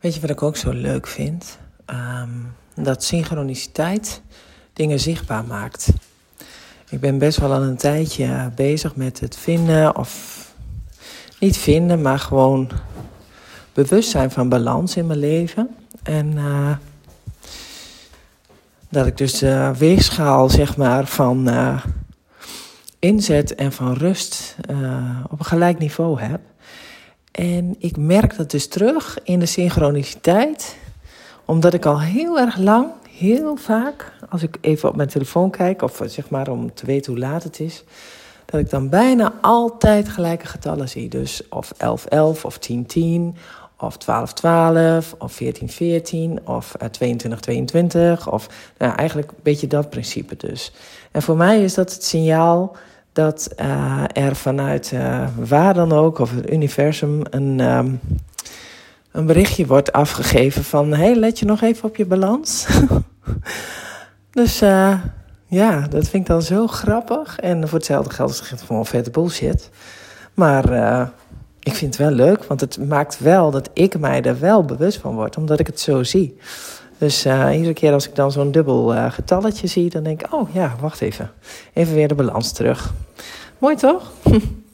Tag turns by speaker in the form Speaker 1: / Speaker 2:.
Speaker 1: Weet je wat ik ook zo leuk vind? Ehm, dat synchroniciteit dingen zichtbaar maakt. Ik ben best wel al een tijdje bezig met het vinden, of niet vinden, maar gewoon bewust zijn van balans in mijn leven. En uh, dat ik dus de weegschaal, zeg maar, van uh, inzet en van rust op een gelijk niveau heb. En ik merk dat dus terug in de synchroniciteit, omdat ik al heel erg lang, heel vaak, als ik even op mijn telefoon kijk, of zeg maar om te weten hoe laat het is, dat ik dan bijna altijd gelijke getallen zie. Dus of 11, 11 of 10, 10 of 12, 12 of 14, 14 of 22, 22 of nou, eigenlijk een beetje dat principe dus. En voor mij is dat het signaal dat uh, er vanuit uh, waar dan ook, of het universum, een, um, een berichtje wordt afgegeven van: hey, let je nog even op je balans? dus uh, ja, dat vind ik dan zo grappig. En voor hetzelfde geld is het gewoon vette bullshit. Maar ik vind het wel leuk, want het maakt wel dat ik mij er wel bewust van word, omdat ik het zo zie. Dus uh, iedere keer als ik dan zo'n dubbel uh, getalletje zie, dan denk ik: oh ja, wacht even. Even weer de balans terug. Mooi toch?